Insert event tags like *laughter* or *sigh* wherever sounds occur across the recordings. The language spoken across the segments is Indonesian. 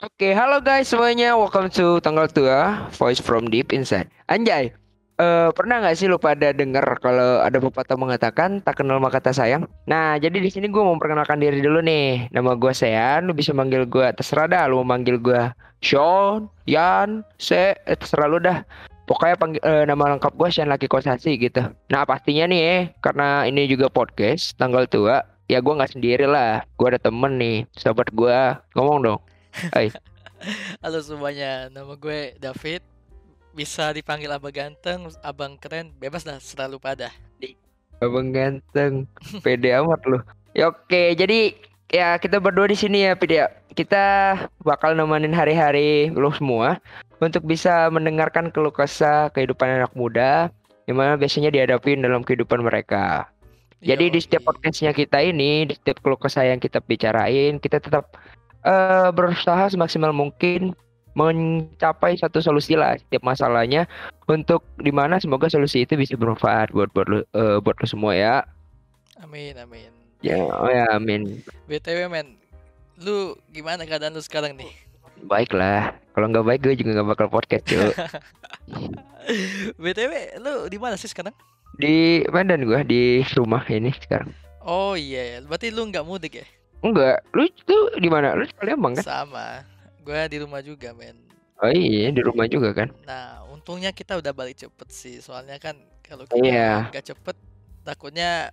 Oke, halo guys semuanya. Welcome to Tanggal Tua, Voice from Deep Inside. Anjay, eh, pernah nggak sih lu pada denger kalau ada pepatah mengatakan tak kenal maka tak sayang? Nah, jadi di sini gue mau memperkenalkan diri dulu nih. Nama gue Sean, lu bisa manggil gue terserah dah. Lu mau manggil gue Sean, Yan, Se, eh, terserah lu dah. Pokoknya panggil, eh, nama lengkap gue Sean Laki Kosasi gitu. Nah, pastinya nih eh, karena ini juga podcast Tanggal Tua, ya gue nggak sendiri lah. Gue ada temen nih, sobat gue. Ngomong dong. Hai. Halo semuanya, nama gue David. Bisa dipanggil abang ganteng, abang keren, bebas lah selalu pada. Abang ganteng, pede amat lu. Ya oke, jadi ya kita berdua di sini ya, Pide. ya. Kita bakal nemenin hari-hari lu semua untuk bisa mendengarkan keluh kesah kehidupan anak muda yang mana biasanya dihadapin dalam kehidupan mereka. Jadi di setiap podcastnya kita ini, di setiap keluh kesah yang kita bicarain, kita tetap eh, berusaha semaksimal mungkin mencapai satu solusi lah setiap masalahnya untuk di mana semoga solusi itu bisa bermanfaat buat buat lu, eh, buat lu semua ya. Amin, amin. Ya, oh ya, amin. BTW men, lu gimana keadaan lu sekarang nih? Baiklah. Kalau nggak baik gue juga nggak bakal podcast cuy. *laughs* BTW, lu di mana sih sekarang? Di Medan gue di rumah ini sekarang. Oh iya, ya. berarti lu nggak mudik ya? Enggak, lu tuh di mana? Lu di Palembang kan? Sama, gue di rumah juga men. Oh iya, di rumah juga kan? Nah, untungnya kita udah balik cepet sih, soalnya kan kalau kita nggak cepet, takutnya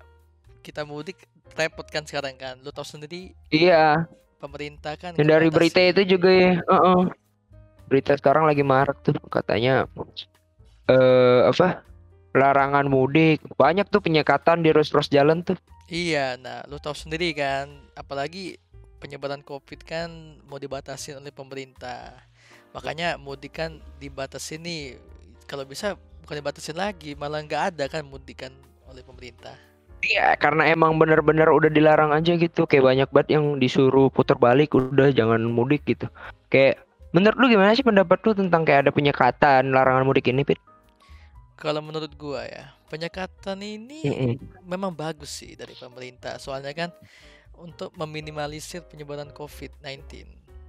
kita mudik repot kan sekarang kan. Lu tahu sendiri Iya, pemerintah kan yang dari berita itu juga ya. Heeh. Berita sekarang lagi marak tuh katanya eh apa? Larangan mudik. Banyak tuh penyekatan di ruas-ruas jalan tuh. Iya, nah lu tahu sendiri kan, apalagi penyebaran COVID kan mau dibatasi oleh pemerintah. Makanya mudik kan dibatasi nih. Kalau bisa bukan dibatasin lagi, malah nggak ada kan mudik kan oleh pemerintah. Iya, karena emang bener-bener udah dilarang aja gitu. Kayak banyak banget yang disuruh putar balik, udah jangan mudik gitu. Kayak menurut lu gimana sih pendapat lu tentang kayak ada penyekatan larangan mudik ini, Pit? Kalau menurut gua ya, penyekatan ini Mm-mm. memang bagus sih dari pemerintah. Soalnya kan untuk meminimalisir penyebaran COVID-19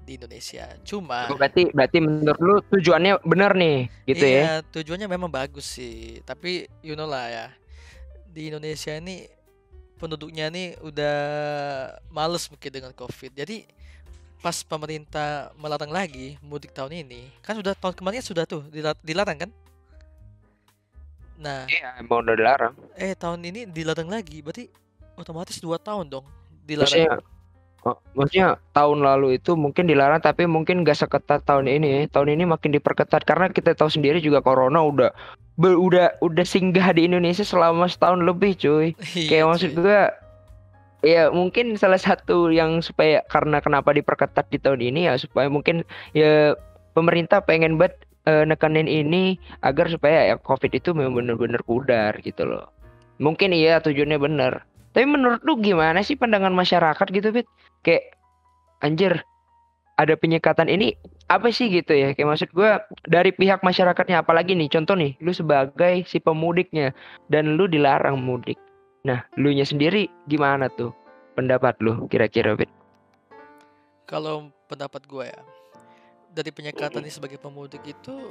di Indonesia. Cuma Oh, Berarti berarti menurut lu tujuannya bener nih, gitu ya? Iya, tujuannya memang bagus sih. Tapi you know lah ya, di Indonesia ini penduduknya nih udah males mungkin dengan COVID. Jadi pas pemerintah melarang lagi mudik tahun ini, kan sudah tahun kemarin sudah tuh dila- dilarang kan? Nah, Iya, emang udah dilarang. eh tahun ini dilarang lagi, berarti otomatis dua tahun dong dilarang. Maksudnya, oh, maksudnya tahun lalu itu mungkin dilarang, tapi mungkin gak seketat tahun ini. Tahun ini makin diperketat karena kita tahu sendiri juga corona udah be- udah udah singgah di Indonesia selama setahun lebih, cuy. *laughs* Iya, Kayak maksud cuy. gue ya mungkin salah satu yang supaya karena kenapa diperketat di tahun ini ya supaya mungkin ya pemerintah pengen banget eh, nekanin ini agar supaya ya COVID itu memang benar-benar pudar gitu loh. Mungkin iya tujuannya benar. Tapi menurut lu gimana sih pandangan masyarakat gitu, Fit? Kayak anjir ada penyekatan ini apa sih gitu ya? Kayak maksud gua dari pihak masyarakatnya apalagi nih contoh nih lu sebagai si pemudiknya dan lu dilarang mudik. Nah, lu nya sendiri gimana tuh pendapat lu kira-kira, Fit? Kalau pendapat gue ya, dari penyekatan ini sebagai pemudik itu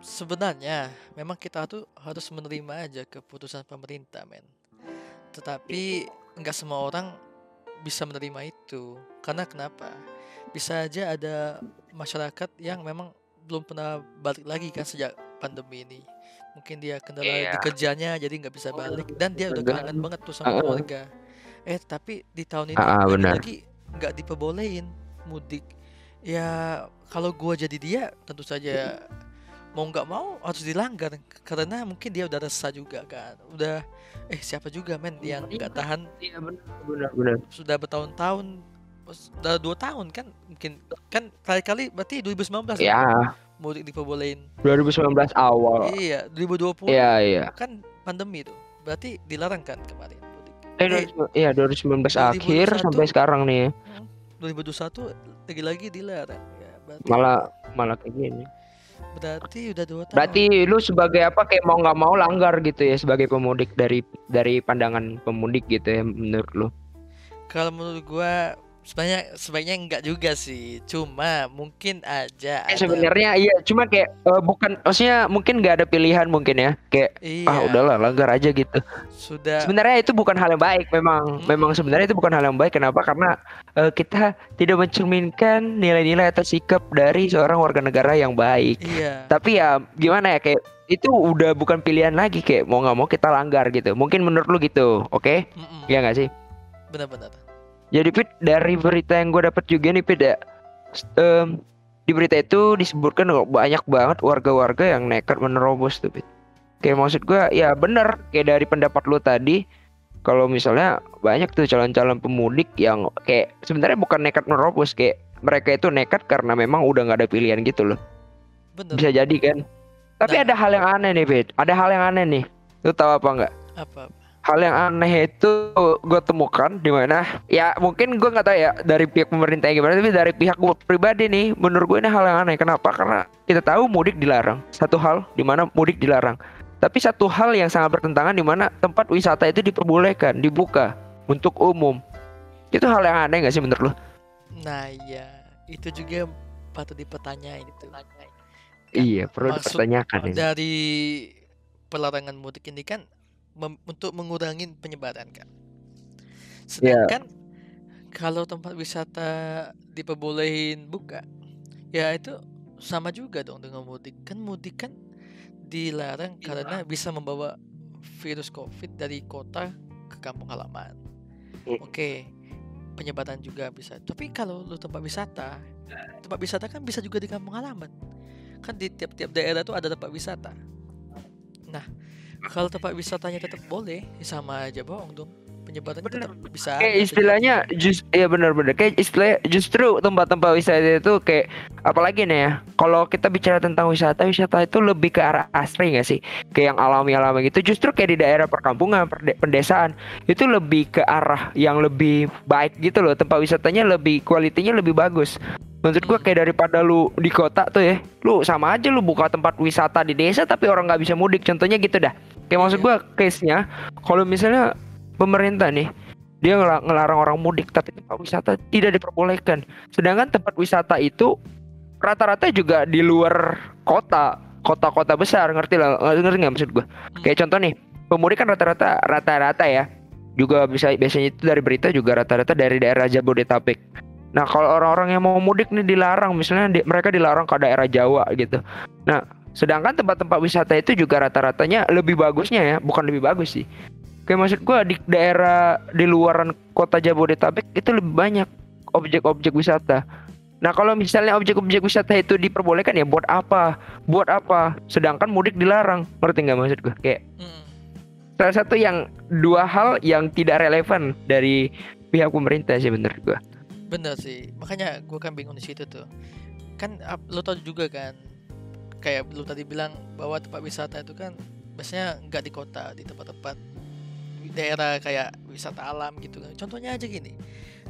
sebenarnya memang kita tuh harus menerima aja keputusan pemerintah, men. Tetapi nggak semua orang bisa menerima itu. Karena kenapa? Bisa aja ada masyarakat yang memang belum pernah balik lagi kan sejak pandemi ini. Mungkin dia kendala di Iya. kerjanya jadi nggak bisa balik dan dia udah kangen banget tuh sama keluarga. Eh tapi di tahun ini Ah, benar. lagi-lagi nggak diperbolehin mudik. Ya kalau gua jadi dia tentu saja mau nggak mau harus dilanggar karena mungkin dia udah resah juga kan. Udah eh siapa juga men yang nggak tahan Iya benar, benar, benar. sudah bertahun-tahun sudah dua tahun kan mungkin kan kali-kali berarti 2019 kan Ya, mudik diperbolehin 2019 awal. iya 2020 Iya, iya. kan pandemi tuh berarti dilarang kan kemarin Eh, 2019 iya 2019 akhir 2021 sampai sekarang nih. Ya. hmm, 2021 lagi-lagi dilarang ya berarti Malah malah kayak gini. berarti udah dua tahun Berarti lu sebagai apa kayak mau nggak mau langgar gitu ya sebagai pemudik dari dari pandangan pemudik gitu ya menurut lu. kalau menurut gua sebenarnya sebaiknya enggak juga sih. Cuma mungkin aja Eh, ada sebenarnya iya, cuma kayak eh, bukan maksudnya mungkin nggak ada pilihan mungkin ya. Kayak ah iya udahlah langgar aja gitu. sudah Sebenarnya itu bukan hal yang baik memang. Memang Mm-mm. sebenarnya itu bukan hal yang baik. Kenapa? Karena eh, kita tidak mencerminkan nilai-nilai atau sikap dari seorang warga negara yang baik. iya Tapi ya gimana ya kayak itu udah bukan pilihan lagi kayak mau nggak mau kita langgar gitu. Mungkin menurut lu gitu, oke? Mm-mm. Iya nggak sih? benar-benar Jadi Pit dari berita yang gue dapat juga nih Pit ya, em, di berita itu disebutkan kok banyak banget warga-warga yang nekat menerobos tuh Pit. Kayak maksud gue ya bener kayak dari pendapat lu tadi kalau misalnya banyak tuh calon-calon pemudik yang kayak sebenarnya bukan nekat menerobos kayak mereka itu nekat karena memang udah nggak ada pilihan gitu loh. benar Bisa jadi kan. Tapi Nah. ada hal yang aneh nih Pit. Ada hal yang aneh nih. Lu tahu apa nggak? apa hal yang aneh itu gue temukan di mana ya mungkin gue nggak tahu ya dari pihak pemerintah gimana tapi dari pihak gue pribadi nih menurut gue ini hal yang aneh. Kenapa? Karena kita tahu mudik dilarang. Satu hal di mana mudik dilarang. Tapi satu hal yang sangat bertentangan di mana tempat wisata itu diperbolehkan dibuka untuk umum. Itu hal yang aneh nggak sih menurut lo nah iya. Itu juga patut dipertanyain itu. Iya perlu maksud dipertanyakan ini. dari pelarangan mudik ini kan untuk mengurangi penyebaran kan. Sedangkan kalau tempat wisata diperbolehin buka, ya itu sama juga dong dengan mudik. Kan mudik kan dilarang karena bisa membawa virus COVID dari kota ke kampung halaman. Hmm. Oke, penyebaran juga bisa. Tapi kalau lu tempat wisata, tempat wisata kan bisa juga di kampung halaman. Kan di tiap-tiap daerah tuh ada tempat wisata. Nah, kalau tempat wisatanya tetap boleh, ya sama aja bohong dong. Penyebarannya Bener. tetap bisa kayak istilahnya jus ya benar-benar kayak istilah justru tempat-tempat wisata itu kayak apalagi nih ya kalau kita bicara tentang wisata wisata itu lebih ke arah asri nggak sih? Kayak yang alami-alami gitu. Justru kayak di daerah perkampungan pendesaan itu lebih ke arah yang lebih baik gitu loh. Tempat wisatanya lebih kualitinya lebih bagus menurut gua Hmm. kayak daripada lu di kota tuh ya lu sama aja lu buka tempat wisata di desa tapi orang nggak bisa mudik contohnya gitu dah. Kayak maksud Iya. gua case nya kalau misalnya pemerintah nih dia ngela- ngelarang orang mudik tapi tempat wisata tidak diperbolehkan. Sedangkan tempat wisata itu rata-rata juga di luar kota kota-kota besar ngerti lah ngerti nggak maksud gua? Kayak contoh nih pemudik kan rata-rata rata-rata ya. Juga bisa biasanya itu dari berita juga rata-rata dari daerah Jabodetabek nah kalau orang-orang yang mau mudik nih dilarang misalnya di- mereka dilarang ke daerah Jawa gitu nah sedangkan tempat-tempat wisata itu juga rata-ratanya lebih bagusnya ya bukan lebih bagus sih kayak maksud gua di daerah di luaran kota Jabodetabek itu lebih banyak objek-objek wisata Nah kalau misalnya objek-objek wisata itu diperbolehkan ya buat apa? Buat apa? Sedangkan mudik dilarang. Ngerti nggak maksud gue? Kayak Mm. salah satu yang dua hal yang tidak relevan dari pihak pemerintah sih menurut gue. Bener sih, makanya gue kan bingung di situ tuh. Kan lo tau juga kan, kayak lu tadi bilang bahwa tempat wisata itu kan biasanya nggak di kota, di tempat-tempat daerah kayak wisata alam gitu kan. Contohnya aja gini,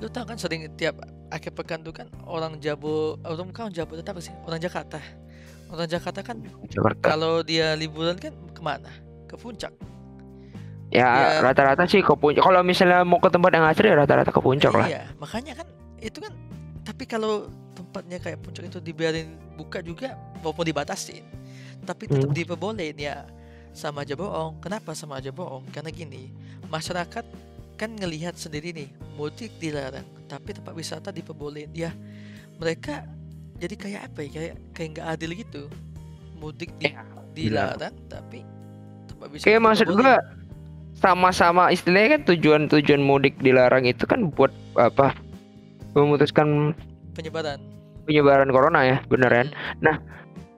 lu tau kan sering tiap akhir pekan tuh kan orang Jabo, orang bukan Jabo apa sih? Orang Jakarta. Orang Jakarta kan Jakarta. kalau dia liburan kan ke mana? Ke puncak. Ya ya- rata-rata sih ke puncak. Kalau misalnya mau ke tempat yang asri ya rata-rata ke puncak lah. Iya, makanya kan itu kan tapi kalau tempatnya kayak puncak itu dibiarin buka juga walaupun dibatasin, tapi tetap Hmm. diperbolehin ya sama aja bohong. Kenapa sama aja bohong? Karena gini, masyarakat kan ngelihat sendiri nih, mudik dilarang, tapi tempat wisata diperbolehin. Ya, mereka jadi kayak apa ya? Kayak kayak nggak adil gitu. Mudik di- Iya, dilarang, tapi tempat wisata Kayak maksud gua sama-sama istilahnya kan tujuan-tujuan mudik dilarang itu kan buat apa? Memutuskan penyebaran. penyebaran corona ya, bener kan? Hmm.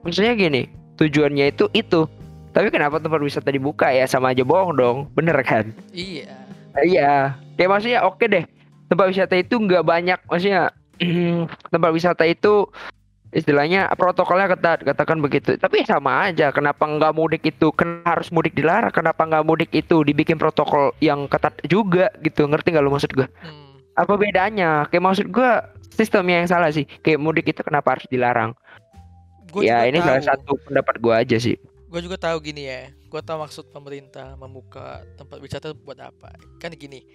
Maksudnya gini, tujuannya itu itu. Tapi kenapa tempat wisata dibuka ya sama aja bohong dong, bener kan? Iya. Iya, kayak maksudnya oke deh. Tempat wisata itu nggak banyak, maksudnya *clears throat* tempat wisata itu istilahnya protokolnya ketat, katakan begitu. Tapi ya sama aja, kenapa nggak mudik itu? Kenapa harus mudik dilarang? Kenapa nggak mudik itu dibikin protokol yang ketat juga gitu? Ngerti nggak lu maksud gua? Hmm. Apa bedanya? Kayak maksud gua sistemnya yang salah sih. Kayak mudik itu kenapa harus dilarang? Gua ya ini salah tahu. satu pendapat gua aja sih. gue juga tahu gini ya gue tahu maksud pemerintah membuka tempat wisata buat apa kan gini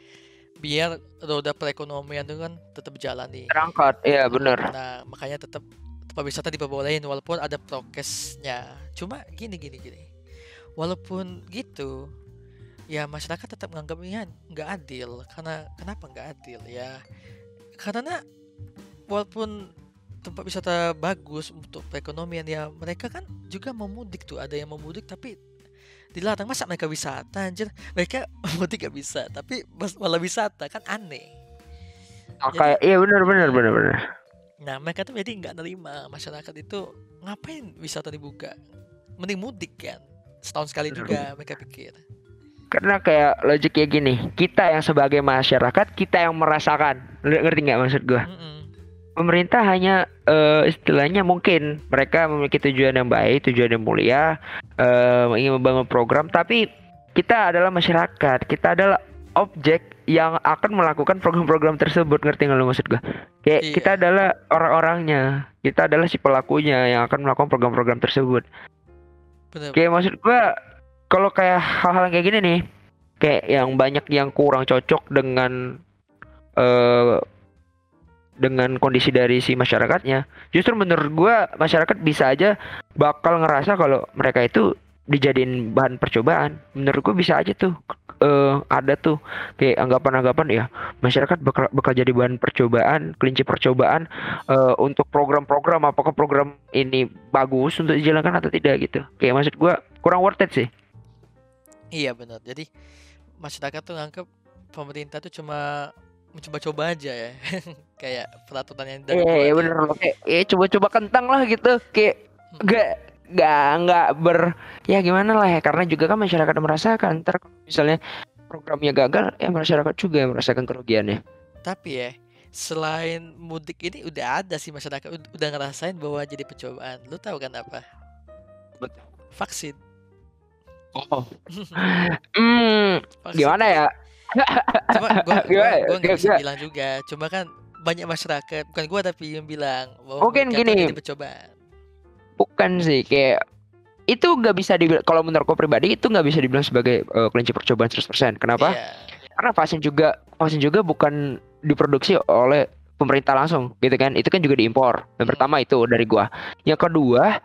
biar roda perekonomian itu kan tetap jalan nih. Terangkat, iya bener. Nah, makanya tetap tempat wisata diperbolehin walaupun ada prokesnya. Cuma gini gini gini. Walaupun gitu, ya masyarakat tetap menganggapnya nggak adil. Karena kenapa nggak adil ya? Karena walaupun tempat wisata bagus untuk perekonomian ya mereka kan juga mau mudik tuh. Ada yang mau mudik tapi dilarang. Masa mereka wisata anjir? Mereka *laughs* mudik gak bisa tapi malah wisata. Kan aneh. Oh, Jadi- kayak iya bener bener bener bener. nah mereka tuh jadi nggak nerima. Masyarakat itu ngapain wisata dibuka? Mending mudik kan? Setahun sekali juga mereka pikir Karena kayak logiknya gini, kita yang sebagai masyarakat kita yang merasakan, Ngerti- nggak maksud gua? Mm-mm. Pemerintah hanya eh, istilahnya mungkin mereka memiliki tujuan yang baik, tujuan yang mulia, eh, ingin membangun program, tapi kita adalah masyarakat, kita adalah objek yang akan melakukan program-program tersebut, ngerti nggak lo maksud gua? Kayak Iya. kita adalah orang-orangnya, kita adalah si pelakunya yang akan melakukan program-program tersebut. bener Kayak maksud gua kalau kayak hal-hal kayak gini nih, kayak yang banyak yang kurang cocok dengan eh dengan kondisi dari si masyarakatnya. Justru menurut gua masyarakat bisa aja bakal ngerasa kalau mereka itu dijadiin bahan percobaan. Menurut gua bisa aja tuh eh ada tuh kayak anggapan-anggapan ya masyarakat bakal bakal jadi bahan percobaan, kelinci percobaan eh, untuk program-program apakah program ini bagus untuk dijalankan atau tidak gitu. Kayak maksud gua kurang worth it sih. Iya bener jadi masyarakat tuh nganggep pemerintah tuh cuma mencoba-coba aja ya *laughs* kayak peraturan yang Iya, dari iya bener loh kayak ya coba-coba kentang lah gitu. Kayak gak gak nggak ber ya gimana lah ya karena juga kan masyarakat merasakan kalau misalnya programnya gagal ya masyarakat juga yang merasakan kerugiannya. Tapi ya, selain mudik ini udah ada sih masyarakat ud- udah ngerasain bahwa jadi percobaan. Lu tahu kan apa? Betul. Vaksin. Oh. *laughs* Hmm, gimana ya? Cuma gua gua, gua nggak bisa Gimana? bilang juga. Cuma kan banyak masyarakat, bukan gua tapi yang bilang bahwa Mungkin gini. percobaan. Bukan sih kayak itu nggak bisa dibilang kalau menurut gue pribadi itu nggak bisa dibilang sebagai eh, kelinci percobaan 100%. Kenapa? Iya. Karena vaksin juga vaksin juga bukan diproduksi oleh pemerintah langsung gitu kan. Itu kan juga diimpor. Yang Hmm. pertama itu dari gua. Yang kedua,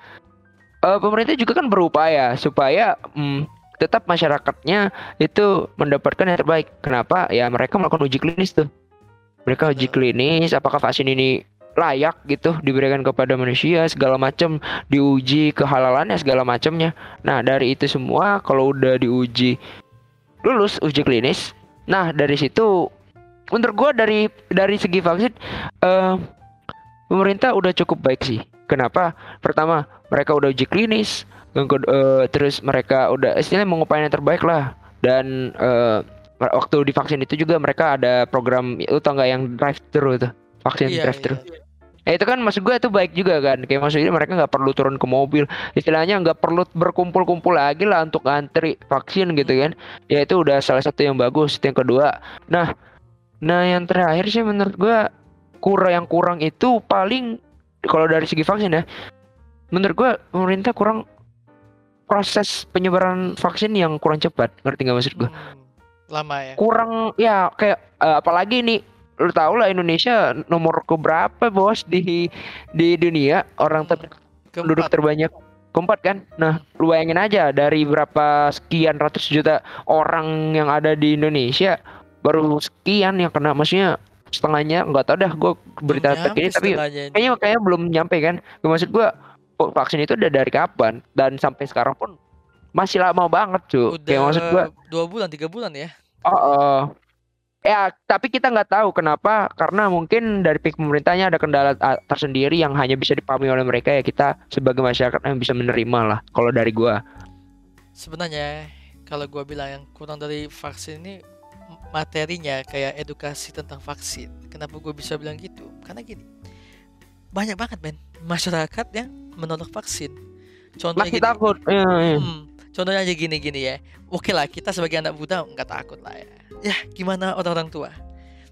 eh, pemerintah juga kan berupaya supaya mm, tetap masyarakatnya itu mendapatkan yang terbaik. Kenapa? Ya mereka melakukan uji klinis tuh. Mereka uji klinis apakah vaksin ini layak gitu diberikan kepada manusia segala macam diuji kehalalannya segala macamnya. Nah, dari itu semua kalau udah diuji lulus uji klinis, nah dari situ menurut gua dari dari segi vaksin eh pemerintah udah cukup baik sih. Kenapa? Pertama, mereka udah uji klinis, eh, terus mereka udah istilahnya mengupayakan yang terbaik lah. Dan eh, waktu divaksin itu juga mereka ada program itu tau nggak yang drive thru itu? Vaksin Iya, drive thru iya. Ya itu kan maksud gue itu baik juga kan. Kayak maksudnya mereka nggak perlu turun ke mobil. Istilahnya nggak perlu berkumpul-kumpul lagi lah Untuk antri vaksin gitu kan. Ya itu udah salah satu yang bagus. Itu yang kedua. Nah Nah yang terakhir sih menurut gue kurang Yang kurang itu paling Kalau dari segi vaksin ya Menurut gue pemerintah kurang Proses penyebaran vaksin yang kurang cepat. Ngerti nggak maksud gue Hmm, lama ya. kurang ya kayak eh, apalagi nih lu tau lah Indonesia nomor keberapa bos di di dunia? Orang ter- penduduk Keempat. terbanyak. Keempat kan? Nah lu bayangin aja dari berapa sekian ratus juta orang yang ada di Indonesia baru sekian yang kena. Maksudnya setengahnya nggak tau dah gue berita terkini tapi kayaknya kayaknya belum nyampe kan. Maksud gue vaksin itu udah dari kapan? Dan sampai sekarang pun masih lama banget cuy kayak maksud gue dua bulan tiga bulan ya. Oh, oh. ya tapi kita nggak tahu kenapa karena mungkin dari pihak pemerintahnya ada kendala tersendiri yang hanya bisa dipahami oleh mereka ya kita sebagai masyarakat yang bisa menerima lah kalau dari gua. Sebenarnya kalau gua bilang yang kurang dari vaksin ini materinya kayak edukasi tentang vaksin. Kenapa gue bisa bilang gitu? Karena gini, banyak banget men masyarakat yang menolak vaksin. Contohnya masih gini, takut Iya, iya. hmm, contohnya aja gini-gini ya. Oke lah kita sebagai anak muda nggak takut lah ya. Ya gimana orang-orang tua?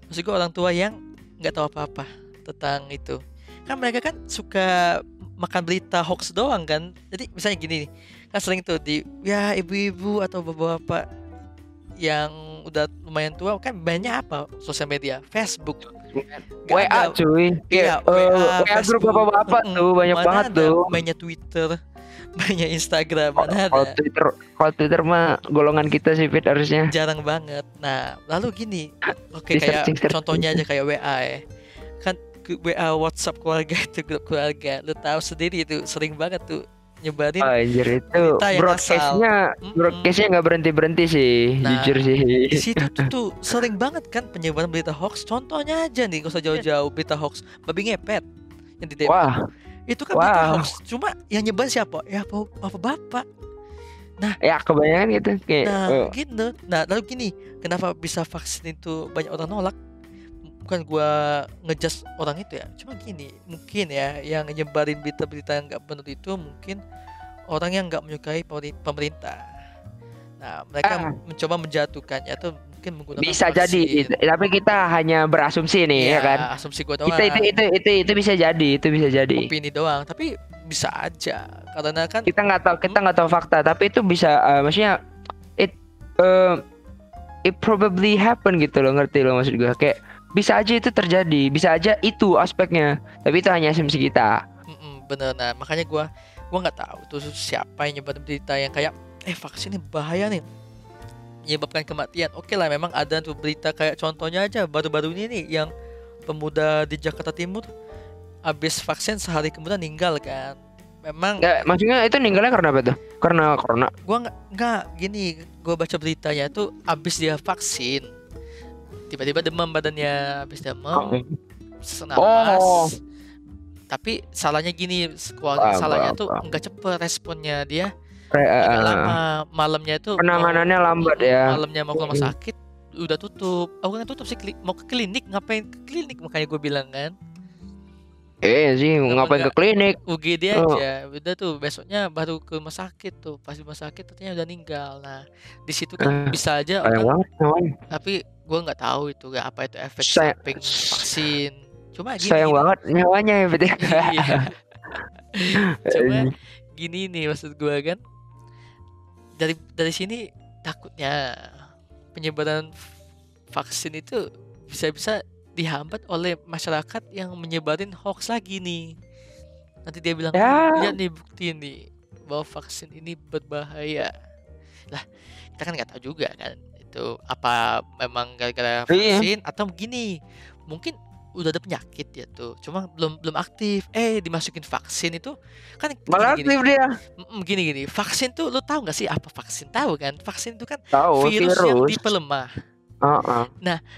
Maksud gue orang tua yang nggak tahu apa-apa tentang itu. Kan mereka kan suka makan berita hoax doang kan. Jadi misalnya gini nih, kan sering tuh di ya ibu-ibu atau bapak-bapak yang yang udah lumayan tua kan banyak apa sosial media Facebook Nggak WA ada- cuy. Iya, Kayak, eh, WA grup Facebook. bapak-bapak Mm-mm. tuh banyak Mana banget ada tuh. mainnya Twitter *laughs* mainnya Instagram mana Kalau ada Twitter, kalau Twitter mah golongan kita sih Fit harusnya. jarang banget nah lalu gini oke Di kayak searching-searching. contohnya aja kayak WA ya kan WA WhatsApp keluarga *laughs* itu grup keluarga lu tahu sendiri itu sering banget tuh nyebarin Anjir itu berita broadcastnya Mm-mm. broadcastnya nggak berhenti berhenti sih, Nah, jujur sih. di situ tuh, tuh sering banget kan penyebaran berita hoax. Contohnya aja nih gak usah jauh-jauh berita hoax. Babi ngepet yang di Depok. Wah, itu kan berita wow. hoax. Cuma yang nyebar siapa? Ya bapak. Bapak ya kebanyakan gitu kayak nah oh, gitu. Nah lalu gini kenapa bisa vaksin itu banyak orang nolak bukan gua ngejudge orang itu ya cuma gini mungkin ya yang nyebarin berita-berita yang nggak benar itu mungkin orang yang nggak menyukai pemeri- pemerintah nah mereka Ah. mencoba menjatuhkannya atau mungkin menggunakan bisa jadi, vaksin. tapi kita hanya berasumsi nih ya kan. asumsi gua doang Kita itu itu itu itu bisa jadi, itu bisa jadi. opini doang tapi bisa aja karena kan Kita nggak tahu kita nggak tahu fakta, tapi itu bisa eh, maksudnya it eh, it probably happen gitu loh, ngerti lo maksud gue kayak bisa aja itu terjadi, bisa aja itu aspeknya, tapi itu hanya asumsi kita. Mm-mm, bener nah makanya gua gua nggak tahu tuh siapa yang nyebarin berita yang kayak eh vaksin ini bahaya nih menyebabkan kematian oke lah memang ada tuh berita kayak contohnya aja baru-baru ini nih yang pemuda di Jakarta Timur habis vaksin sehari kemudian meninggal kan memang Ya, maksudnya itu ninggalnya karena apa tuh? Karena corona. gua nggak nggak gini gua baca beritanya tuh habis dia vaksin tiba-tiba demam badannya habis demam sesak napas. Oh. Tapi salahnya gini, keluarga salahnya tuh nggak cepet responnya dia, eh, agak eh, lama. Malamnya itu penanganannya lambat ya. Malamnya mau ke rumah sakit udah tutup. Oh, bukan tutup sih, mau ke klinik ngapain ke klinik makanya gue bilang kan. Eh sih Kenapa ngapain ke klinik? UGD Oh. aja. Udah tuh besoknya baru ke rumah sakit tuh. Pas di rumah sakit ternyata udah meninggal. Nah, di situ kan Eh, bisa aja orang tapi gue nggak tahu itu nggak apa itu efek Say- samping vaksin. Cuma gini, Sayang banget nyawanya ya betul. Iya. *laughs* Cuma gini nih maksud gua kan dari dari sini takutnya penyebaran vaksin itu bisa-bisa dihambat oleh masyarakat yang menyebarin hoax lagi nih nanti dia bilang Ya. lihat nih bukti nih bahwa vaksin ini berbahaya lah kita kan nggak tahu juga kan itu apa memang gara-gara Iya. vaksin atau gini? Mungkin udah ada penyakit ya tuh cuma belum belum aktif. Eh dimasukin vaksin itu kan Malah gini, gini, aktif dia. Gini gini. Vaksin tuh lo tahu nggak sih apa vaksin? Tahu kan? Vaksin itu kan Tahu virus, yang virus. dipelemah. Heeh.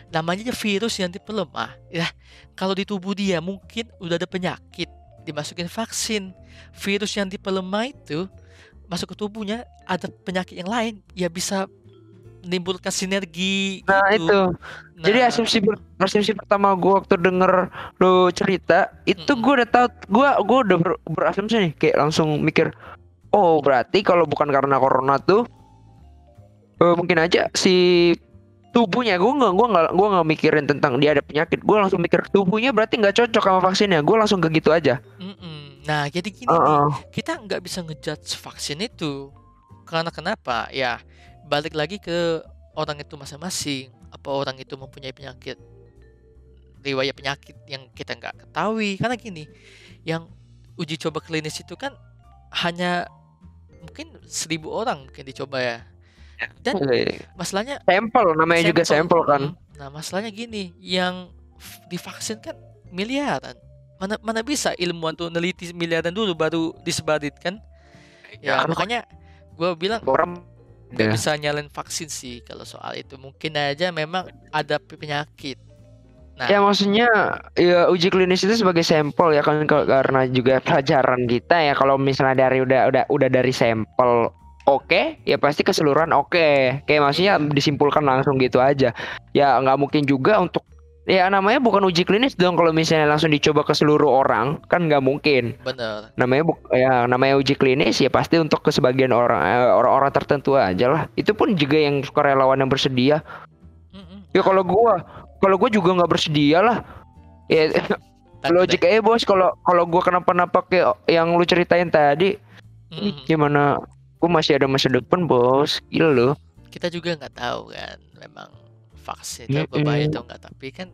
namanya aja virus yang dipelemah. Ya kalau di tubuh dia mungkin udah ada penyakit dimasukin vaksin. Virus yang dipelemah itu masuk ke tubuhnya ada penyakit yang lain ya bisa menimbulkan sinergi Nah gitu. itu. Jadi Nah, asumsi ber- asumsi pertama gua waktu denger lu cerita itu Mm-mm. gua udah tahu gua gua udah ber- berasumsi nih kayak langsung mikir oh berarti kalau bukan karena corona tuh eh, mungkin aja si tubuhnya gua nggak gua nggak gua nggak mikirin tentang dia ada penyakit gua langsung mikir tubuhnya berarti nggak cocok sama vaksinnya gua langsung ke gitu aja mm-mm. nah jadi gini nih, Heeh. kita nggak bisa ngejudge vaksin itu karena kenapa ya balik lagi ke orang itu masing-masing. Apa orang itu mempunyai penyakit riwayat penyakit yang kita nggak ketahui. Karena gini yang uji coba klinis itu kan hanya mungkin seribu orang mungkin dicoba ya. Dan Eh, masalahnya sampel namanya juga sampel. kan. Mm, nah masalahnya gini yang divaksin kan miliaran. Mana mana bisa ilmuwan tuh neliti miliaran dulu baru disebarin kan? Ya kan makanya gue bilang orang nggak Ya. bisa nyalain vaksin sih kalau soal itu. Mungkin aja memang ada pe- penyakit. Nah. Ya maksudnya ya uji klinis itu sebagai sampel ya kan karena juga pelajaran kita ya. Kalau misalnya dari udah udah udah dari sampel oke ya pasti keseluruhan oke. Kayak maksudnya disimpulkan langsung gitu aja. Ya nggak mungkin juga untuk ya namanya bukan uji klinis dong kalau misalnya langsung dicoba ke seluruh orang. Kan nggak mungkin. Bener. Namanya buk ya namanya uji klinis ya pasti untuk ke sebagian orang eh, orang-orang tertentu aja lah. Itu pun juga yang sukarelawan yang bersedia. Mm-mm. ya kalau gua kalau gua juga nggak bersedia lah. Ya logik aja bos. Kalau kalau gua kenapa-napa kayak yang lu ceritain tadi. Mm-mm. gimana? Gua masih ada masa depan bos. Gila lo kita juga nggak tahu kan memang vaksin itu berbahaya atau enggak. Tapi kan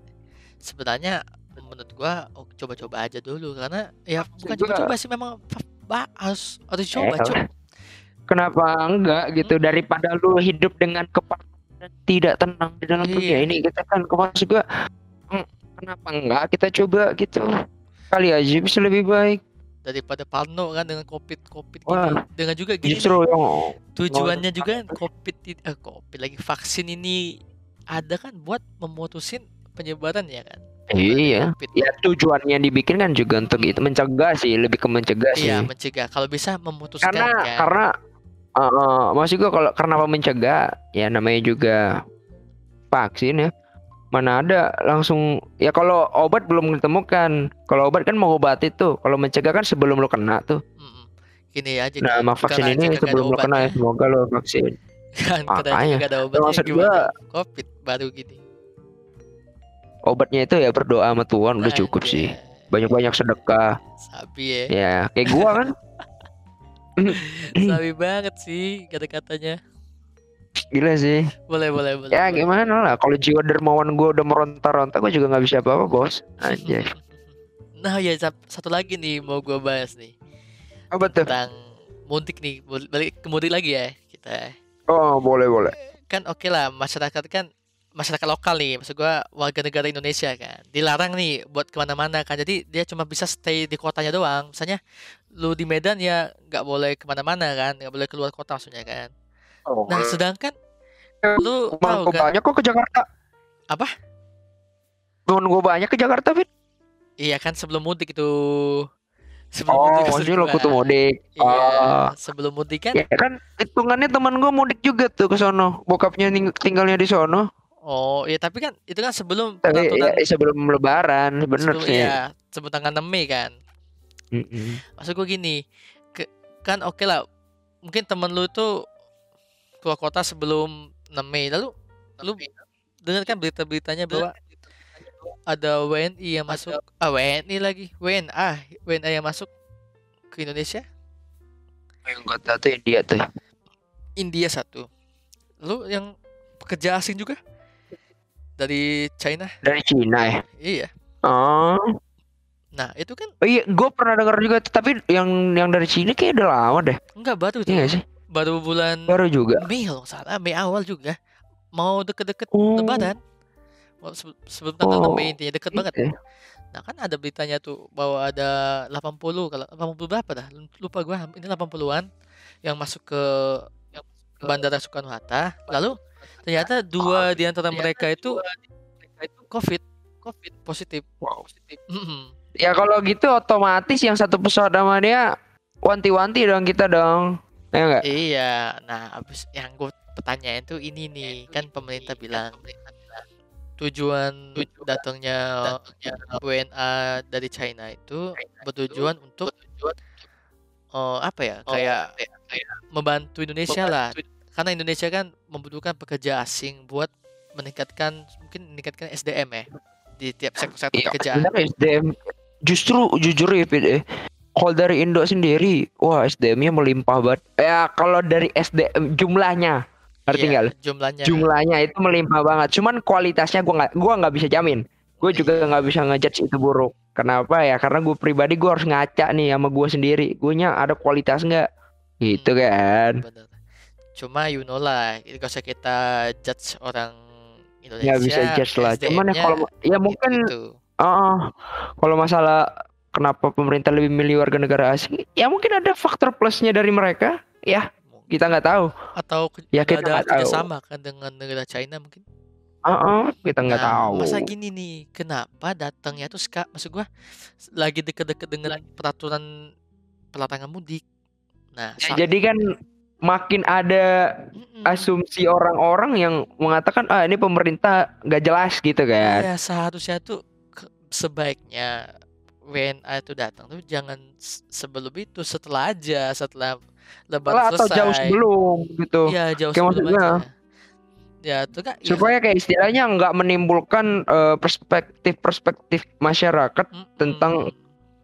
sebenarnya menurut gua oh, coba-coba aja dulu. Karena ya bukan coba-coba sih memang harus harus Eh, coba coba Kenapa enggak gitu? Mm-mm. daripada lu hidup dengan kepala dan tidak tenang di dalam dunia Iya. ini kita kan maksud gua mm, kenapa enggak kita coba gitu? Kali aja bisa lebih baik. Daripada parno kan dengan covid covid Wah. gini dengan juga justru yang tujuannya juga covid eh covid lagi vaksin ini ada kan buat memutusin penyebaran ya kan? Iya. ya tujuannya dibikin kan juga untuk itu mencegah sih lebih ke mencegah sih. iya mencegah. Kalau bisa memutuskan karena kan karena uh, uh, maksud gua kalau karena apa mencegah? Ya namanya juga vaksin ya. Mana ada langsung ya kalau obat belum ditemukan. Kalau obat kan mengobati tuh. Kalau mencegah kan sebelum lo kena tuh. Mm-mm. gini aja nah bukan vaksin ini sebelum lo kena ya. Semoga lo vaksin. *laughs* Kan Makanya. ada obatnya. maksud gua- covid baru gini. Obatnya itu ya berdoa sama Tuhan udah cukup Anjay. sih. Banyak-banyak sedekah. Sabi ya. Ya kayak gua kan. *laughs* *clears throat* Sabi banget sih kata-katanya. Gila sih. Boleh boleh boleh ya boleh. gimana lah. Kalau jiwa dermawan gua udah meronta-ronta gua juga nggak bisa apa-apa bos. Aja *laughs* nah ya sat- satu lagi nih mau gue bahas nih. Apa tuh? Tentang mudik nih. Balik ke mudik lagi ya kita. Oh boleh boleh. Kan oke lah masyarakat kan masyarakat lokal nih maksud gua warga negara Indonesia kan dilarang nih buat ke mana-mana kan. Jadi dia cuma bisa stay di kotanya doang. Misalnya lu di Medan ya nggak boleh ke mana-mana kan nggak boleh keluar kota maksudnya kan. Oh. nah sedangkan Eh, lu tahu kan? banyak kok ke Jakarta. Apa? temen gua banyak ke Jakarta Fit. Iya kan sebelum mudik itu. Sebelum oh mudik maksud maksudnya lo kutu mudik. Iya oh sebelum mudik kan? Ya kan hitungannya teman gua mudik juga tuh ke sono. Bokapnya tinggalnya di sono oh iya tapi kan itu kan sebelum tapi ya, sebelum lebaran bener sebelum sih. iya sebelum tanggal 6 Mei kan? Mm-mm. maksud gue gini ke, kan oke lah mungkin temen lu itu keluar kota sebelum 6 Mei. Lalu lu dengar kan berita-beritanya bahwa ada WNI yang masuk ah WNI lagi WNA WNA yang masuk ke Indonesia? Yang gua tahu tuh India tuh. India satu. Lu yang pekerja asing juga dari China? Dari Cina ya? Iya. Oh. Nah itu kan Oh iya, gue pernah dengar juga, tapi yang yang dari Cina kayak udah lama deh. enggak baru Iya sih? baru bulan Baru juga. Mei kalau salah. Mei awal juga. Mau deket-deket Oh. Lebaran. Mau sebe- sebelum tanggal 6 Oh, Mei intinya deket banget. Gitu. nah kan ada beritanya tuh bahwa ada 80 kalau 80 berapa dah? Lupa gua ini 80-an yang masuk ke Bandara Soekarno Hatta. Lalu ternyata dua di antara mereka itu COVID. COVID positif. Wow. Mm-mm. Ya kalau gitu otomatis yang satu pesawat sama dia wanti-wanti dong kita dong. Ya enggak? Iya, nah abis yang gue pertanyaan tuh ini nih. Kan pemerintah bilang tujuan datangnya WNA dari China itu bertujuan untuk eh, apa ya? Kayak membantu Indonesia lah karena Indonesia kan membutuhkan pekerja asing buat meningkatkan mungkin meningkatkan SDM ya di tiap sektor-sektor Iya, pekerjaan. SDM justru jujur ya Fit, eh. Kalau dari Indo sendiri, wah SDM-nya melimpah banget. Ya kalau dari SDM jumlahnya, ngerti Iya, nggak? Jumlahnya. Jumlahnya itu melimpah banget. Cuman kualitasnya gua nggak, gua nggak bisa jamin. Gue juga Iya. nggak bisa ngejudge itu buruk. Kenapa ya? Karena gue pribadi gue harus ngaca nih sama gue sendiri. Gue nya ada kualitas nggak? Gitu Hmm. kan? Bener. Cuma you know lah, itu gak usah kita judge orang Indonesia. Ya bisa judge lah. Cuman ya kalau ya mungkin gitu. Oh, kalau masalah kenapa pemerintah lebih milih warga negara asing, ya mungkin ada faktor plusnya dari mereka. Ya, kita nggak tahu. atau Ya, kita ada tahu. kerjasama kan dengan negara China mungkin. Oh, kita nggak Nah, tahu. masa gini nih, kenapa datangnya tuh ska, maksud gua lagi deket-deket dengan peraturan pelarangan mudik. Nah, Ya, jadi kan makin ada asumsi orang-orang yang mengatakan ah ini pemerintah nggak jelas gitu kan. Iya, seharusnya tuh sebaiknya WNA itu datang tuh jangan sebelum itu, setelah aja, setelah lebaran Setelah atau selesai. jauh sebelum gitu. Iya, jauh Kayak sebelum maksudnya, aja. Ya, itu kan ya, Supaya kayak istilahnya nggak menimbulkan eh, perspektif-perspektif masyarakat mm-mm. tentang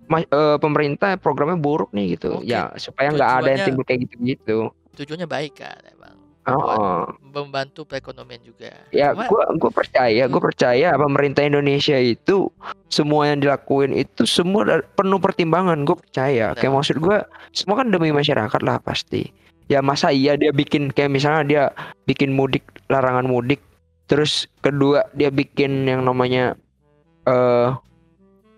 ma- eh, pemerintah programnya buruk nih gitu. Oke, Ya supaya nggak ada yang timbul kayak gitu-gitu. Tujuannya baik kan emang. Oh. membantu perekonomian juga. Ya, Cuma gua gua percaya, gua Hmm. percaya pemerintah Indonesia itu semua yang dilakuin itu semua penuh pertimbangan. Gue percaya. Kayak Benar. maksud gua semua kan demi masyarakat lah pasti. Ya masa iya dia bikin kayak misalnya dia bikin mudik larangan mudik, terus kedua dia bikin yang namanya eh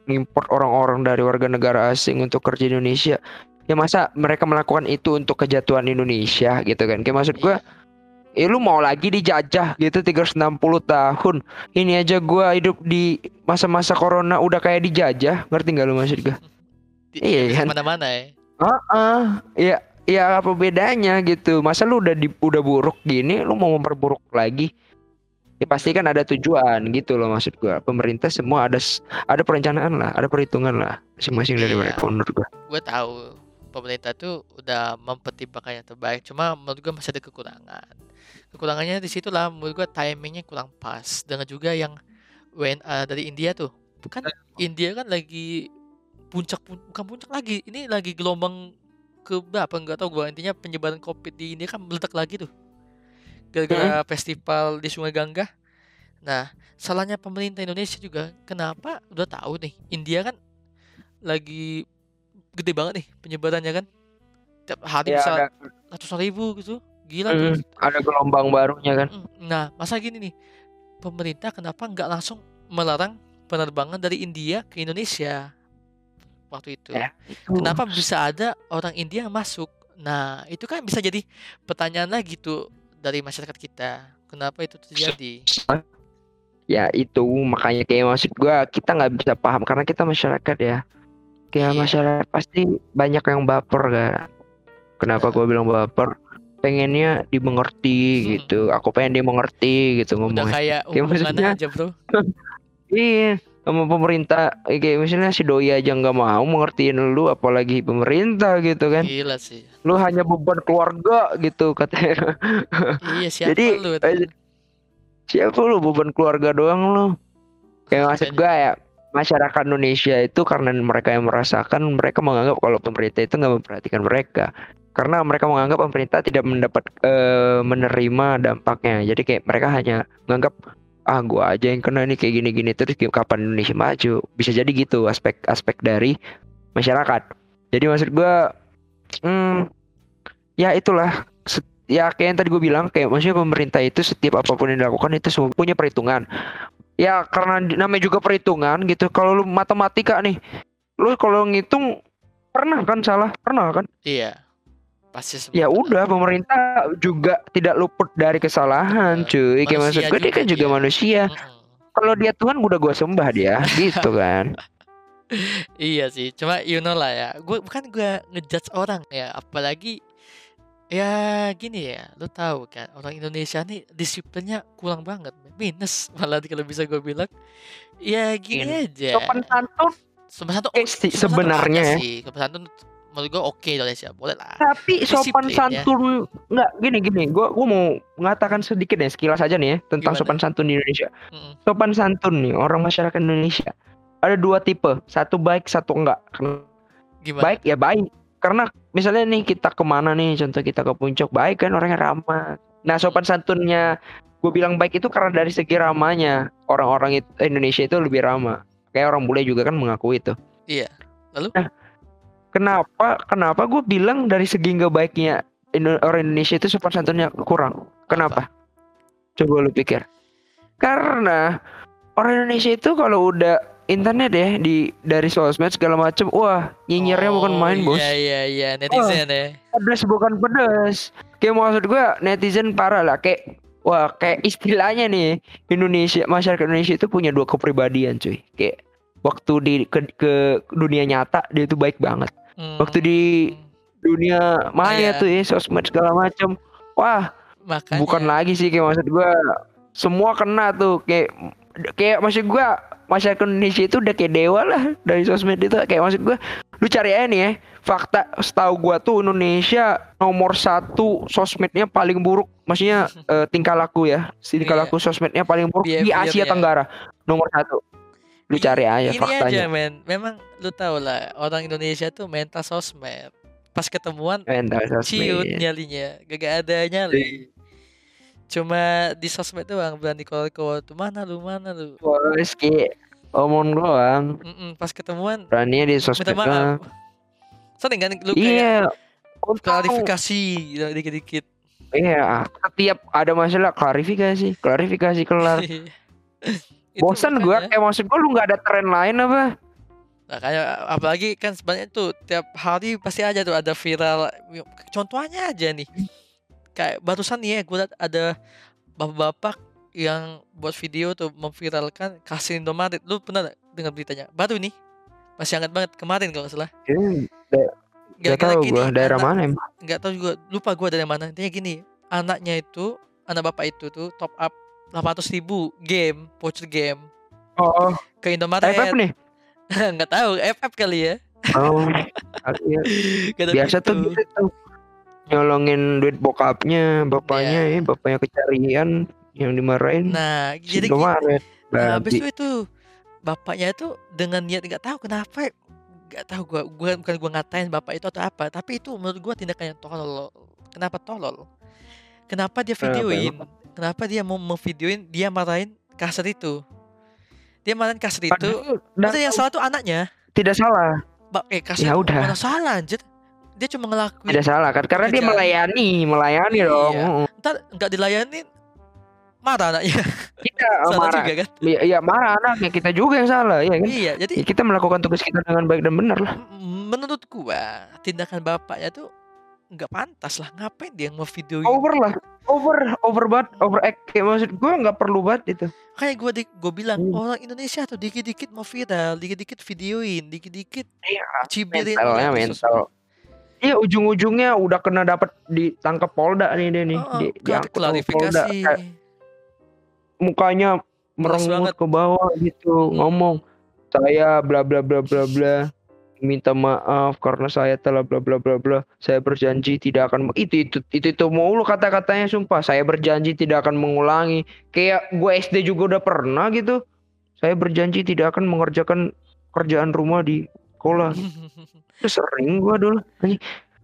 ngimport orang-orang dari warga negara asing untuk kerja di Indonesia. Ya masa mereka melakukan itu untuk kejatuhan Indonesia gitu kan. Kayak maksud gua Iya. Eh lu mau lagi dijajah gitu 360 tahun. Ini aja gua hidup di masa-masa corona udah kayak dijajah. Ngerti nggak lu maksud gua? Di- Iya kan? Mana-mana ya. Heeh. Ya ya apa bedanya gitu. Masa lu udah di, udah buruk gini lu mau memperburuk lagi? Ya pasti kan ada tujuan gitu loh maksud gua. Pemerintah semua ada ada perencanaan lah, ada perhitungan lah masing-masing dari Iya. mereka menurut gua. Gue tahu pemerintah tuh udah mempertimbangkan yang terbaik. Cuma menurut gue masih ada kekurangan. Kekurangannya di situ lah. Menurut gue timingnya kurang pas. Dengan juga yang WNA dari India tuh. Kan India kan lagi puncak pun- bukan puncak lagi. Ini lagi gelombang ke berapa nggak tahu gue. Intinya penyebaran COVID di India kan meledak lagi tuh. Gara-gara festival di Sungai Gangga. Nah, salahnya pemerintah Indonesia juga. Kenapa? Udah tahu nih. India kan lagi gede banget nih penyebarannya kan. Tiap hari Ya bisa ratusan ribu gitu. Gila tuh. mm, ada gelombang barunya kan. Mm, Nah, masa gini nih, pemerintah kenapa nggak langsung melarang penerbangan dari India ke Indonesia waktu itu? Ya, itu. Kenapa bisa ada orang India yang masuk? Nah, itu kan bisa jadi pertanyaan lagi tuh dari masyarakat kita. Kenapa itu terjadi? ya itu makanya kayak maksud gua kita nggak bisa paham karena kita masyarakat ya kayak Iya. masyarakat pasti banyak yang baper kan kenapa gua bilang baper pengennya dimengerti Hmm. gitu aku pengen dimengerti gitu Udah ngomongnya kayak Kayak hubungan maksudnya- aja, Bro. *laughs* iya sama pemerintah eh, kayak misalnya si doi aja nggak mau mengertiin lu apalagi pemerintah gitu kan Gila sih. lu hanya beban keluarga gitu katanya Iya, siapa Jadi, lu? eh, siapa lu beban keluarga doang lu kayak maksud gue ya masyarakat Indonesia itu karena mereka yang merasakan mereka menganggap kalau pemerintah itu nggak memperhatikan mereka. Karena mereka menganggap pemerintah tidak mendapat eh, menerima dampaknya. Jadi kayak mereka hanya menganggap ah gua aja yang kena nih kayak gini-gini terus kapan Indonesia maju? Bisa jadi gitu aspek-aspek dari masyarakat. Jadi maksud gua hmm, ya itulah. Ya kayak yang tadi gue bilang kayak maksudnya pemerintah itu setiap apa pun yang dilakukan itu semua punya perhitungan ya karena namanya juga perhitungan gitu. Kalau lu matematika nih lu kalau ngitung pernah kan salah? Pernah kan? Iya. Pasti ya udah pemerintah juga tidak luput dari kesalahan cuy. Kayak maksud gue dia kan juga dia. manusia. Mm-mm. kalau dia Tuhan udah gue sembah dia. Gitu kan. *laughs* Iya sih, cuma you know lah ya. Gue bukan gue ngejudge orang ya, apalagi ya gini ya, lo tahu kan orang Indonesia nih disiplinnya kurang banget, minus *laughs* malah kalau bisa gue bilang. Ya gini aja. sopan santun Sopan santun eh, oh, santun sebenarnya ya. sih. Sopan santun menurut gue oke Indonesia, boleh lah. tapi sopan Disiplin, ya. santun nggak gini gini gue gua mau mengatakan sedikit ya sekilas aja nih ya tentang Gimana? sopan santun di Indonesia Mm-mm. sopan santun nih orang masyarakat Indonesia ada dua tipe satu baik satu enggak Gimana? baik ya baik karena misalnya nih kita ke mana nih contoh kita ke puncak baik kan orangnya ramah. Nah sopan santunnya gue bilang baik itu karena dari segi ramahnya orang-orang itu Indonesia itu lebih ramah. Kayak orang bule juga kan mengakui itu. Iya. Lalu? Nah, kenapa kenapa gue bilang dari segi nggak baiknya Indo- orang Indonesia itu sopan santunnya kurang? Kenapa? Coba lu pikir. Karena orang Indonesia itu kalau udah internet ya di dari sosmed segala macem. Wah nyinyirnya bukan Oh, main bos. Iya iya iya, netizen ya. pedes bukan pedes. Kayak maksud gua netizen parah lah. Kayak wah kayak istilahnya nih Indonesia masyarakat Indonesia itu punya dua kepribadian cuy. Kayak waktu di ke, ke dunia nyata dia itu baik banget. Waktu di Hmm, dunia maya Maya. tuh ya sosmed segala macem. Wah makanya. bukan lagi sih kayak maksud gua semua kena tuh. Kayak kayak maksud gua masyarakat Indonesia itu udah kayak dewa lah dari sosmed itu. Kayak maksud gua lu cari aja nih ya fakta. Setahu gua tuh Indonesia nomor satu sosmednya paling buruk. Maksudnya *laughs* eh, tingkah laku ya. Tingkah Iya. laku sosmednya paling buruk di Behavior Asia ya. Tenggara nomor satu. Lu cari aja ini faktanya. aja men. Memang lu tau lah orang Indonesia tuh mental sosmed. Pas ketemuan Mental ciut sosmed nyalinya. Gak ada nyali cuma di sosmed doang berani call-call tuh mana lu mana lu Wah, Rizky omong doang. Mm-mm, pas ketemuan Beraninya di minta sosmed maaf doang. sering kan lu kayak Iya. Untung klarifikasi dikit-dikit Iya, setiap ada masalah klarifikasi, klarifikasi kelar. *laughs* Bosan gua, makanya. kayak maksud gua lu nggak ada tren lain apa? Nah, kayak apalagi kan sebenarnya tuh tiap hari pasti aja tuh ada viral. Contohnya aja nih. Kayak barusan nih ya gue liat ada bapak-bapak yang buat video tuh memviralkan kasih Indomaret. Lu pernah nggak dengar beritanya? Baru nih. Masih hangat banget kemarin kalau nggak salah. Hmm, Gak Gara-gara tahu gini, gua daerah anak- mana emang. nggak tahu juga lupa gua dari mana. Intinya gini, anaknya itu anak bapak itu tuh top up 800 ribu game, voucher game Oh, ke Indomaret. FF nih. *laughs* nggak tahu, FF kali ya. Oh, iya. *laughs* Biasa tuh gitu. Nyolongin duit bokapnya, bapaknya Iya. ya, bapaknya kecarian yang dimarahin. Nah, si jadi gitu. Indomaret. Nah, habis itu itu bapaknya itu dengan niat nggak tahu kenapa nggak tahu gua gua bukan gua ngatain bapak itu atau apa, tapi itu menurut gua tindakan yang tolol. Kenapa tolol? Kenapa dia videoin? Kenapa dia mau memvideoin dia marahin kasar itu? Dia marahin kasar itu. Padahal yang salah tuh anaknya. tidak salah, Bak eh kasar Ya udah. mana salah anjir. Dia cuma ngelakuin tidak salah kan karena dia pekerjaan. melayani, melayani Iya. dong. Mm, ntar nggak dilayanin marah anaknya. Kita *laughs* salah marah. juga kan? Iya, iya, marah anaknya kita juga yang salah, ya kan? Iya, jadi Ya, kita melakukan tugas kita dengan baik dan benar lah. Menurut gua tindakan bapaknya tuh nggak pantas lah ngapain dia ngevideoin Over lah, over, over banget, over act. Kayak maksud gue nggak perlu banget itu. kayak gua di gua bilang Hmm. orang Indonesia tuh dikit-dikit mau viral dikit-dikit videoin dikit-dikit Iya, cibirin mentalnya mental. Iya ujung-ujungnya udah kena dapat ditangkap Polda nih dia nih, Oh, di, diangkut klarifikasi Polda. Kayak mukanya merengut ke bawah gitu, Hmm. ngomong saya bla bla bla bla bla minta maaf karena saya telah bla bla bla bla saya berjanji tidak akan itu itu itu itu mulu kata-katanya sumpah. Saya berjanji tidak akan mengulangi. Kayak gue SD juga udah pernah gitu. Saya berjanji tidak akan mengerjakan kerjaan rumah di sekolah *laughs* itu sering gua dulu.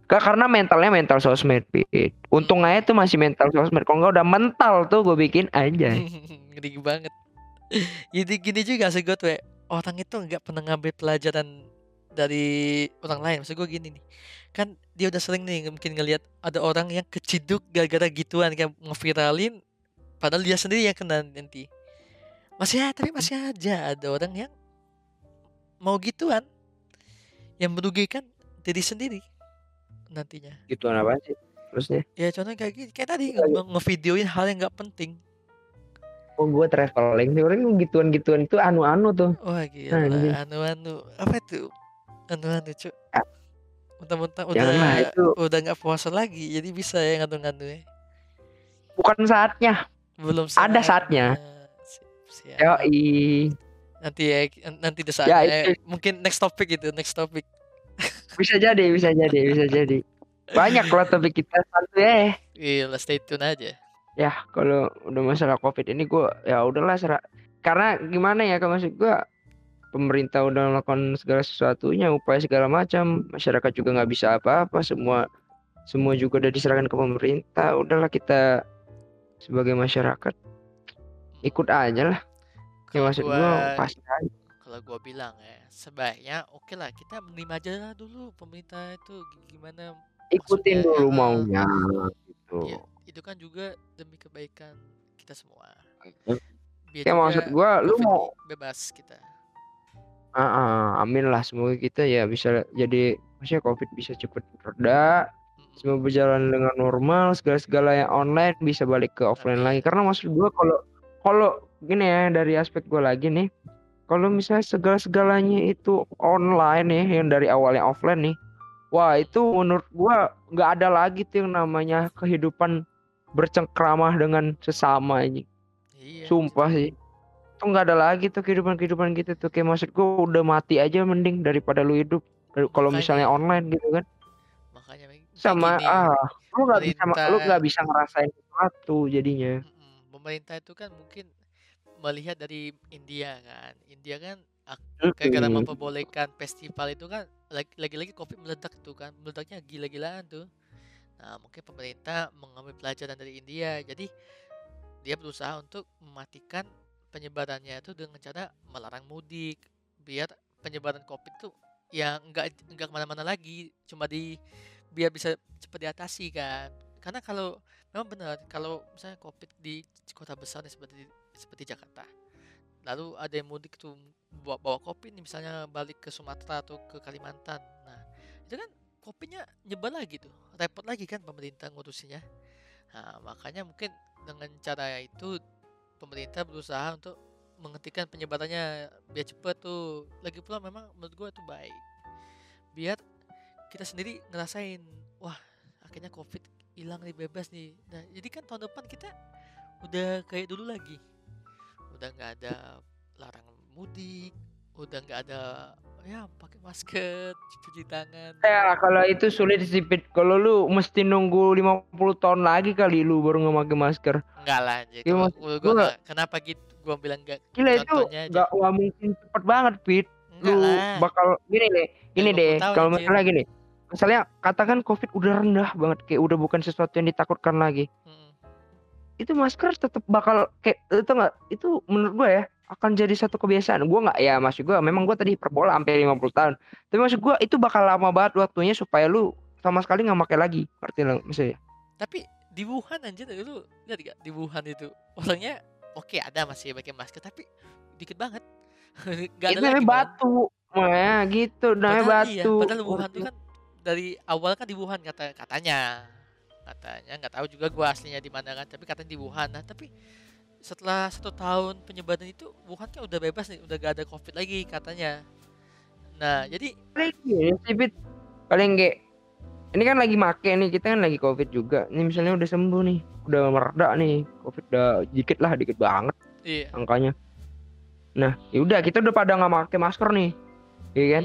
Gak karena mentalnya mental sosmed Pit. untung aja tuh masih mental sosmed. Kalau nggak udah mental tuh gue bikin aja. *laughs* Ngeri banget. Jadi gini juga sih gue tuh orang itu nggak pernah ngambil pelajaran dari orang lain. Maksud gue gini nih. Kan dia udah sering nih mungkin ngelihat ada orang yang keciduk gara-gara gituan kayak ngeviralin padahal dia sendiri yang kena nanti. Masih ada tapi masih aja ada orang yang mau gituan yang merugikan diri sendiri nantinya gitu apa sih terusnya ya contohnya kayak gini kayak tadi Iya, iya. nge- ngevideoin hal yang nggak penting oh gue traveling sih orang gituan-gituan itu anu-anu tuh Wah gila, Anjing. anu-anu apa itu? Anu-anu cu. Ah. Mentang-mentang udah Janganlah, itu. udah nggak puasa lagi, jadi bisa ya nganu-nganu ya. bukan saatnya Belum Ada saatnya. Siap. yoi Nanti ya, nanti di Ya. Eh, Mungkin next topic itu, next topic. *laughs* bisa jadi bisa jadi bisa jadi. Banyak loh topik kita santuy eh. Gila, stay tune aja. ya kalau udah masalah covid ini gue ya udahlah serah. Karena gimana ya kalau maksud gue pemerintah udah melakukan segala sesuatunya upaya segala macam. Masyarakat juga nggak bisa apa-apa semua semua juga udah diserahkan ke pemerintah. Udahlah kita sebagai masyarakat ikut aja lah ya maksud gue gua, pasti kalau gua bilang ya, sebaiknya oke lah kita menerima aja lah dulu pemerintah itu gimana ikutin maksudnya, dulu eh, maunya gitu Ya, itu kan juga demi kebaikan kita semua. Biar ya maksud gue lu mau bebas kita. Ah, ah, amin lah semoga kita ya bisa jadi maksudnya covid bisa cepet reda semua berjalan dengan normal segala-segala yang online bisa balik ke offline Amin. lagi karena maksud gua kalau kalau gini ya dari aspek gua lagi nih. Kalau misalnya segala-segalanya itu online ya yang dari awalnya offline nih wah itu menurut gua nggak ada lagi tuh yang namanya kehidupan bercengkrama dengan sesama ini. Iya. sumpah sih. Tuh nggak ada lagi tuh kehidupan-kehidupan gitu tuh. Kayak maksud gua udah mati aja mending daripada lu hidup. Kalau misalnya online gitu kan. Makanya sama gini, ah lu nggak bisa lu nggak bisa ngerasain sesuatu jadinya. Pemerintah itu kan mungkin melihat dari India kan. India kan gara-gara Mm-mm. memperbolehkan festival itu kan lagi- lagi-lagi Covid meledak tuh kan. Meledaknya gila-gilaan tuh. Nah, mungkin pemerintah mengambil pelajaran dari India. Jadi dia berusaha untuk mematikan penyebarannya itu dengan cara melarang mudik biar penyebaran covid itu ya nggak nggak ke mana-mana lagi cuma di biar bisa cepat diatasi kan karena kalau memang benar kalau misalnya covid di kota besar seperti seperti Jakarta. Lalu ada yang mudik tuh bawa, bawa covid nih misalnya balik ke Sumatera atau ke Kalimantan. Nah itu kan covidnya nyebar lagi tuh repot lagi kan pemerintah ngurusinya. Nah makanya mungkin dengan cara itu pemerintah berusaha untuk menghentikan penyebarannya biar cepet tuh. Lagi pula memang menurut gue itu baik. Biar kita sendiri ngerasain wah akhirnya covid hilang nih bebas nih. Nah jadi kan tahun depan kita udah kayak dulu lagi udah nggak ada larangan mudik udah nggak ada ya pakai masker cuci tangan Ya kalau itu sulit sih. Kalau lu mesti nunggu 50 tahun lagi kali lu baru nggak pakai masker. enggak lah jadi Ya, gua, gua, nggak- kenapa gitu gua bilang enggak Gila itu Contohnya aja. nggak nggak mungkin cepet banget Pit. enggak Lu lah bakal gini deh, gini 50 deh. Kalau misalnya gini, misalnya katakan COVID udah rendah banget, kayak udah bukan sesuatu yang ditakutkan lagi. Mm-mm. Itu masker tetap bakal kayak itu nggak? Itu menurut gua ya akan jadi satu kebiasaan. Gua nggak ya maksud gua memang gua tadi hiperbola sampai 50 tahun. Tapi maksud gua itu bakal lama banget waktunya supaya lu sama sekali nggak pakai lagi. Ngerti lo maksudnya? tapi di Wuhan anjir lu lihat gak di Wuhan itu orangnya oke ada masih pakai masker tapi dikit banget *laughs* nggak ada itu namanya batu. Nah, gitu namanya Padahal iya, batu. padahal Wuhan itu kan dari awal kan di Wuhan kata katanya. Katanya nggak tahu juga gua aslinya di mana kan, tapi katanya di Wuhan. Nah, tapi setelah satu tahun penyebaran itu Wuhan kan udah bebas nih, udah gak ada Covid lagi katanya. Nah, jadi paling gini sih Pit. paling kayak ini kan lagi make nih kita kan lagi covid juga ini misalnya udah sembuh nih udah mereda nih covid udah dikit lah dikit banget iya, angkanya nah yaudah kita udah pada nggak pakai masker nih iya kan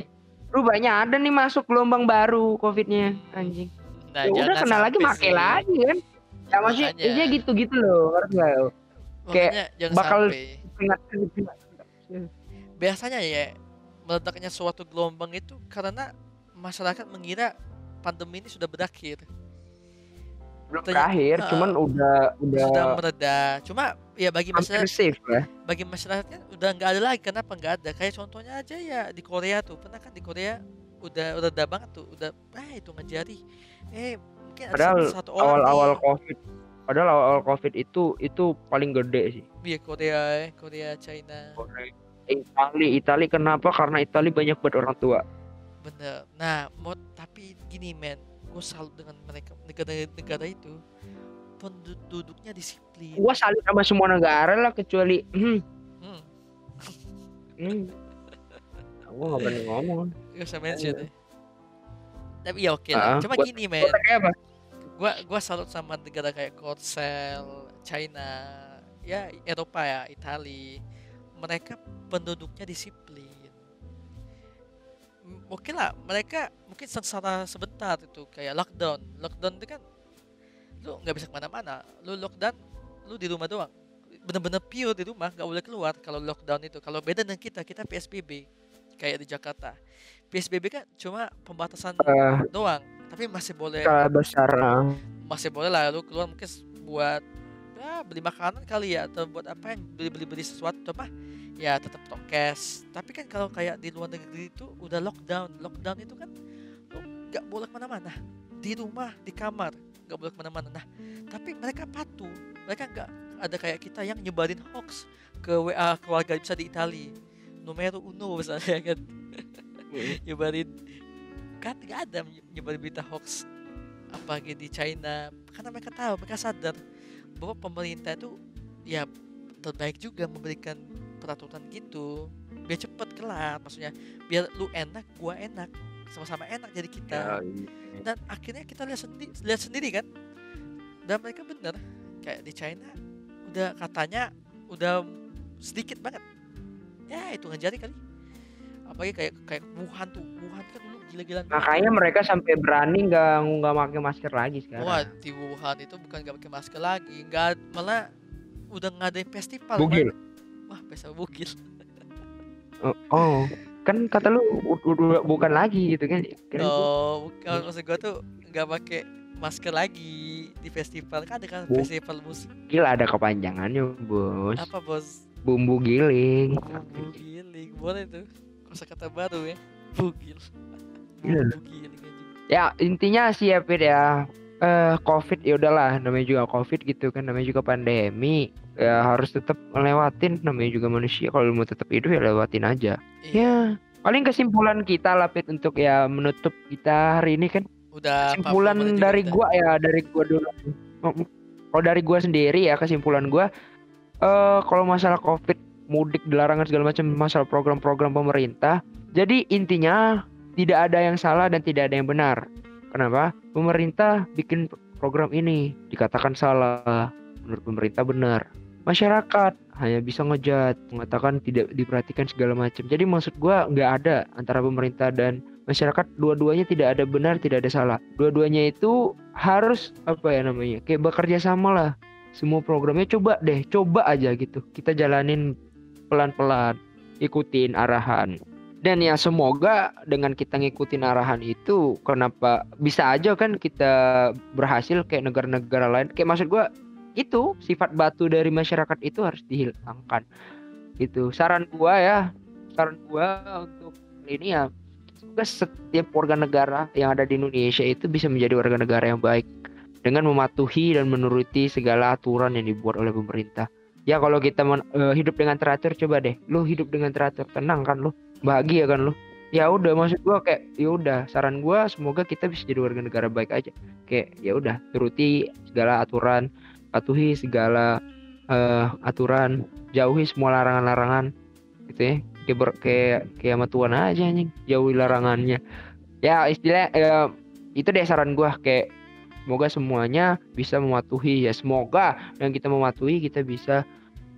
lu banyak ada nih masuk gelombang baru covidnya anjing nah ya udah jangan kena lagi pakai lagi kan? Ya Makanya. iya gitu gitu loh ngerti nggak kayak bakal- gitu. Biasanya ya meledaknya suatu gelombang itu karena masyarakat mengira pandemi ini sudah berakhir. belum Ternyata- berakhir Ah, cuman udah udah Sudah mereda. Cuma ya bagi masyarakat safe lah. bagi masyarakat kan udah nggak ada lagi. Kenapa nggak ada? Kayak contohnya aja ya di Korea tuh. Pernah kan di Korea udah udah banget tuh. Udah ah itu ngejari eh mungkin ada Padahal satu, orang awal-awal nih covid padahal awal covid itu itu paling gede sih. Iya, Korea eh, Korea China. Itali Itali kenapa? Karena Itali banyak buat orang tua. Bener. Nah mau tapi gini men. Gue salut dengan mereka negara-negara itu. Penduduknya disiplin. Gua salut sama semua negara lah kecuali hmm, hmm, hmm. *laughs* gua nggak berani ngomong. Gak usah mention deh tapi ya oke lah Ah, cuma buat- gini men apa gua gua salut sama negara kayak Korsel, China, ya Eropa ya, Itali. Mereka penduduknya disiplin. Oke lah, mereka mungkin sengsara sebentar itu kayak lockdown. Lockdown itu kan lu nggak bisa ke mana-mana. Lu lockdown, lu di rumah doang. Bener-bener pure di rumah, nggak boleh keluar kalau lockdown itu. Kalau beda dengan kita, kita PSBB kayak di Jakarta. PSBB kan cuma pembatasan Eh, doang, tapi masih boleh besar ah. masih boleh lah lu keluar mungkin buat ya beli makanan kali ya atau buat apa yang beli beli beli sesuatu apa ya tetap prokes tapi kan kalau kayak di luar negeri itu udah lockdown lockdown itu kan lu nggak boleh ke mana-mana. Di rumah di kamar nggak boleh ke mana-mana. Nah tapi mereka patuh mereka nggak ada kayak kita yang nyebarin hoax ke WA keluarga bisa di Itali. Numero uno misalnya kan *laughs* nyebarin kan nggak ada nyebarin berita hoax apalagi di China. Karena mereka tahu mereka sadar bahwa pemerintah itu ya terbaik juga memberikan peraturan gitu. Biar cepet kelar maksudnya. Biar lu enak gua enak. Sama-sama enak jadi kita. Ya, iya. dan akhirnya kita lihat sendiri lihat sendiri kan? Dan mereka bener kayak di China udah katanya udah sedikit banget. Ya itu ngejari kali apalagi kayak kayak Wuhan tuh Wuhan kan dulu gila-gilaan makanya mereka sampai berani nggak nggak pakai masker lagi sekarang Wah di Wuhan itu bukan gak pakai masker lagi, nggak malah udah ngadain festival. Bugil. Man. Wah pesta bugil. oh, oh. kan kata lu bukan lagi gitu kan gua- Oh bukan maksud gua tuh nggak pakai masker lagi di festival kan ada kan Bu. festival musik Gila ada kepanjangannya bos. apa bos Bumbu giling. Bugiling boleh tuh kosa kata baru ya bugil Iya. Ya intinya sih ya ya. Eh COVID ya udahlah namanya juga COVID gitu kan namanya juga pandemi ya harus tetap ngelewatin namanya juga manusia kalau mau tetap hidup ya lewatin aja. iya Ya paling kesimpulan kita lah Fit untuk ya menutup kita hari ini kan udah 40 kesimpulan dari kita. gua ya dari gua dulu. Oh, Kalau dari gua sendiri ya kesimpulan gua eh kalau masalah Covid mudik dilarangan segala macam masalah program-program pemerintah. Jadi intinya tidak ada yang salah dan tidak ada yang benar. Kenapa? Pemerintah bikin program ini dikatakan salah, menurut pemerintah benar. Masyarakat hanya bisa ngejat, mengatakan tidak diperhatikan segala macam. Jadi maksud gua nggak ada antara pemerintah dan masyarakat dua-duanya tidak ada benar tidak ada salah dua-duanya itu harus apa ya namanya kayak bekerja sama lah semua programnya coba deh coba aja gitu kita jalanin pelan-pelan ikutin arahan. Dan ya semoga dengan kita ngikutin arahan itu kenapa bisa aja kan kita berhasil kayak negara-negara lain. Kayak maksud gua itu sifat batu dari masyarakat itu harus dihilangkan. Gitu. Saran gua ya saran gua untuk ini ya semoga setiap warga negara yang ada di Indonesia itu bisa menjadi warga negara yang baik. Dengan mematuhi dan menuruti segala aturan yang dibuat oleh pemerintah. Ya kalau kita men- eh, hidup dengan teratur coba deh, lu hidup dengan teratur, tenang kan lu, bahagia kan lu. Ya udah maksud gua kayak ya udah saran gua semoga kita bisa jadi warga negara baik aja. Kayak ya udah turuti segala aturan, patuhi segala eh, aturan, jauhi semua larangan-larangan. Gitu ya kayak ber, kayak kayak sama Tuhan aja anjing. Jauhi larangannya. Ya istilah eh, itu deh saran gua kayak semoga semuanya bisa mematuhi. Ya semoga yang kita mematuhi kita bisa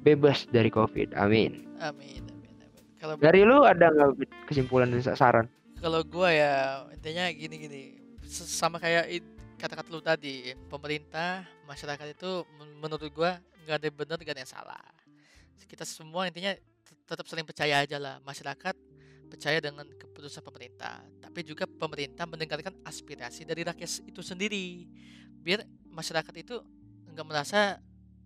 bebas dari covid amin. Amin amin amin. Kalau dari lu ada nggak kesimpulan dan saran? Kalau gua ya intinya gini gini. S- sama kayak kata-kata lu tadi pemerintah masyarakat itu men- menurut gua nggak ada benar nggak ada yang salah. Kita semua intinya tet- tetap saling percaya aja lah. Masyarakat percaya dengan keputusan pemerintah tapi juga pemerintah mendengarkan aspirasi dari rakyat itu sendiri. Biar masyarakat itu nggak merasa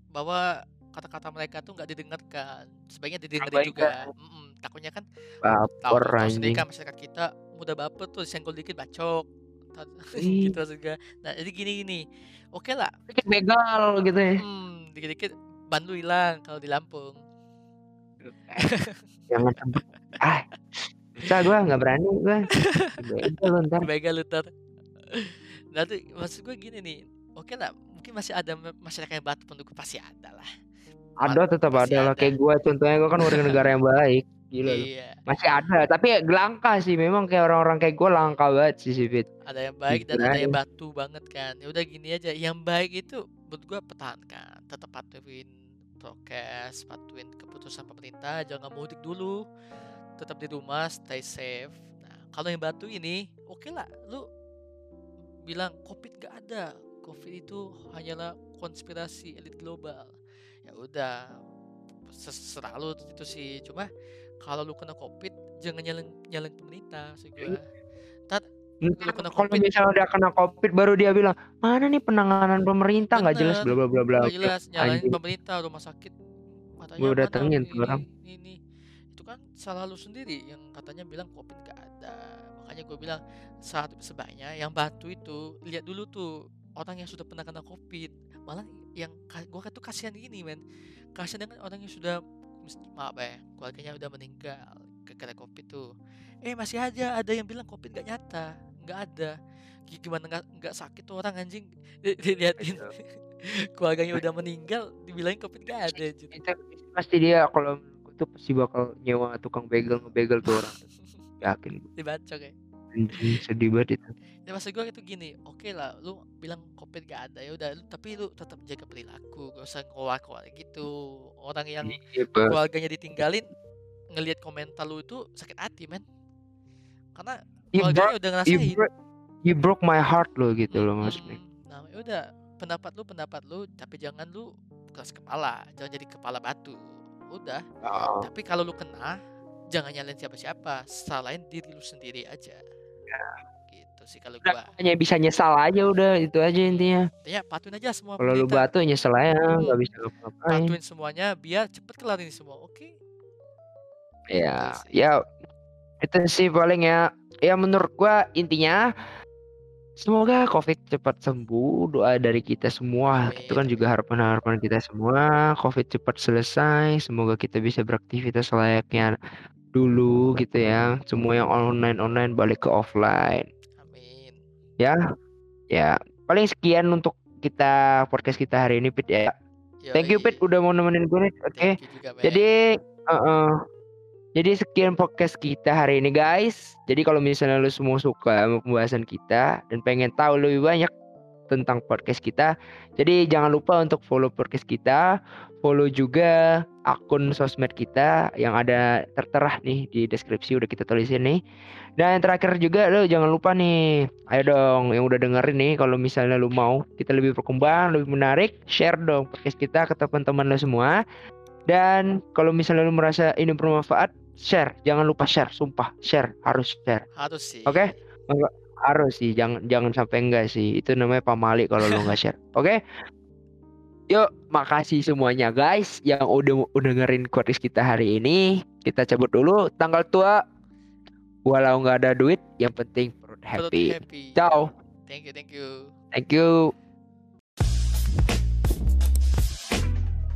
bahwa kata-kata mereka tuh nggak didengarkan. Sebaiknya didengarin juga. Abaikan. Mm-mm. takutnya kan baper tahu sendiri kan masyarakat kita mudah baper tuh disenggol dikit bacok. *laughs* Gitu juga. Nah jadi gini gini. Oke lah. Dikit begal gitu ya. Hmm, dikit-dikit ban lu hilang kalau di Lampung. Jangan *laughs* ah bisa gua nggak berani gua. Begal lu ntar. Begal lu ntar. Nanti maksud gue gini nih. Oke lah mungkin masih ada ma- masyarakat yang batu pendukung pasti ada lah ada tetap ada lah kayak gua contohnya gua kan warga *laughs* negara yang baik. Gila iya. Masih ada tapi langka sih memang kayak orang-orang kayak gue langka banget sih Fit ada yang baik dan ada yang batu banget kan. Ya udah gini aja yang baik itu menurut gue pertahankan tetap patuhin prokes patuhin keputusan pemerintah jangan mudik dulu. Tetap di rumah stay safe. Nah kalau yang batu ini oke lah lu bilang covid gak ada. Covid itu hanyalah konspirasi elit global ya udah serah lu itu sih. Cuma kalau lu kena covid jangan nyalin nyalin pemerintah sih gue Ntar Lu kena kalau COVID. misalnya udah kena covid baru dia bilang mana nih penanganan pemerintah? Nggak jelas. Bla bla bla bla. Jelas. Nyalain anjing. pemerintah rumah sakit. Katanya Gua mana? datengin tuh orang. ini, ini. itu kan salah lu sendiri yang katanya bilang covid gak ada. Makanya gue bilang saat sebaiknya yang batu itu lihat dulu tuh orang yang sudah pernah kena covid. Malah yang gue tuh kasihan gini men. Kasihan dengan orang yang sudah maaf ya keluarganya udah meninggal ke kena covid tuh. Eh masih aja ada yang bilang covid gak nyata nggak ada. Gi- gimana nggak nggak sakit tuh orang anjing? Di- diliatin. *laughs* Keluarganya udah meninggal dibilangin covid gak ada itu pasti dia kalau tuh pasti bakal nyewa tukang begal ngebegal tuh orang *laughs* yakin gua. dibacok ya? Anjing, sedih banget itu. Ya maksud gue itu gini oke lah lu bilang covid gak ada ya udah tapi lu tetap jaga perilaku gak usah keluar-keluar gitu. Orang yang iya keluarganya ditinggalin ngelihat komentar lu itu sakit hati men. Karena You keluarganya broke- udah you ngerasain. broke, you broke my heart loh gitu loh maksudnya. Nah ya udah pendapat lu pendapat lu tapi jangan lu keras kepala jangan jadi kepala batu. Udah Oh, tapi kalau lu kena jangan nyalain siapa-siapa salahin diri lu sendiri aja gitu sih kalau gua. hanya bisa nyesal aja udah itu aja intinya. Intinya patuhin aja semua Kalau lu batu nyesel aja Hmm, nggak bisa ngapa-ngapain. patuhin semuanya biar cepet kelar ini semua. Oke. Ya, Gitu sih. ya itu sih paling ya. Ya menurut gua intinya semoga COVID cepat sembuh. Doa dari kita semua. Amin, Itu kan juga harapan-harapan kita semua. COVID cepat selesai. Semoga kita bisa beraktivitas layaknya dulu gitu ya. Semua yang online-online balik ke offline. Amin. Ya. Ya, paling sekian untuk kita podcast kita hari ini Pit ya. Thank you Pit Yoi. udah mau nemenin gue nih. Oke. Thank you juga, men. Jadi. Jadi sekian podcast kita hari ini guys. Jadi kalau misalnya lu semua suka sama pembahasan kita dan pengen tahu lebih banyak tentang podcast kita, jadi jangan lupa untuk follow podcast kita, follow juga akun sosmed kita yang ada tertera nih di deskripsi udah kita tulisin nih. Dan yang terakhir juga lu jangan lupa nih, ayo dong yang udah dengerin nih kalau misalnya lu mau kita lebih berkembang, lebih menarik, share dong podcast kita ke teman-teman lu semua. Dan kalau misalnya lu merasa ini bermanfaat, share. Jangan lupa share, sumpah, share, harus share. Harus sih. Oke? Enggak harus sih, jangan jangan sampai enggak sih. Itu namanya pamali kalau lu nggak share. Oke? Yuk, makasih semuanya guys yang udah udah dengerin podcast kita hari ini. Kita cabut dulu. Tanggal tua walau nggak ada duit, yang penting perut Perut happy. happy. Ciao. Thank you, thank you. Thank you.